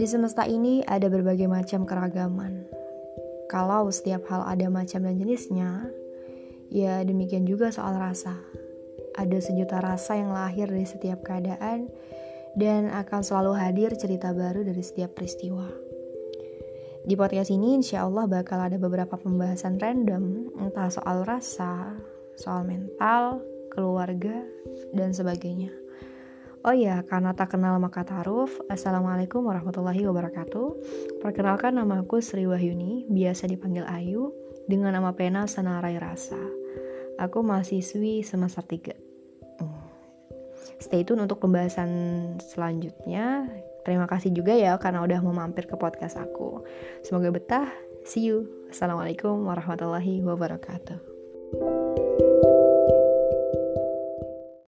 Di semesta ini ada berbagai macam keragaman. Kalau setiap hal ada macam dan jenisnya, ya demikian juga soal rasa. Ada sejuta rasa yang lahir dari setiap keadaan dan akan selalu hadir cerita baru dari setiap peristiwa. Di podcast ini insya Allah bakal ada beberapa pembahasan random, entah soal rasa, soal mental, keluarga, dan sebagainya. Oh ya, karena tak kenal maka taruf. Assalamualaikum warahmatullahi wabarakatuh. Perkenalkan nama aku Sri Wahyuni, biasa dipanggil Ayu, dengan nama pena Senarai Rasa. Aku mahasiswi semester 3. Hmm. Stay tune untuk pembahasan selanjutnya. Terima kasih juga ya karena udah mau mampir ke podcast aku. Semoga betah. See you. Assalamualaikum warahmatullahi wabarakatuh.